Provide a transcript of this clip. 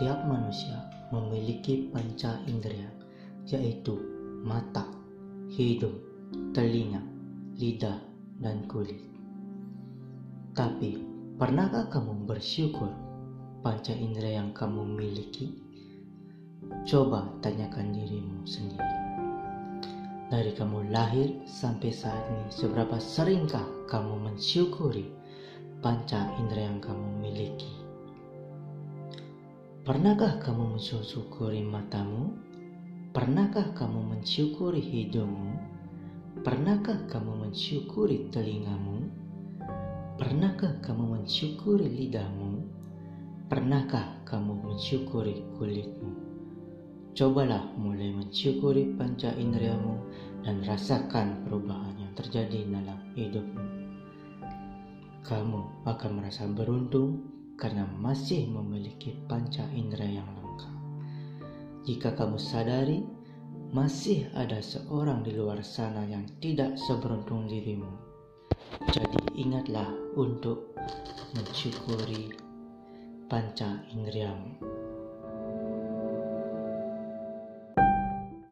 Setiap manusia memiliki panca indera, yaitu mata, hidung, telinga, lidah, dan kulit. Tapi, pernahkah kamu bersyukur panca indera yang kamu miliki? Coba tanyakan dirimu sendiri. Dari kamu lahir sampai saat ini, seberapa seringkah kamu mensyukuri panca indera yang kamu miliki? Pernahkah kamu mensyukuri matamu? Pernahkah kamu mensyukuri hidungmu? Pernahkah kamu mensyukuri telingamu? Pernahkah kamu mensyukuri lidahmu? Pernahkah kamu mensyukuri kulitmu? Cobalah mulai mensyukuri panca inderamu dan rasakan perubahan yang terjadi dalam hidupmu. Kamu akan merasa beruntung karena masih memiliki panca indera yang lengkap. Jika kamu sadari, masih ada seorang di luar sana yang tidak seberuntung dirimu. Jadi ingatlah untuk mensyukuri panca inderamu.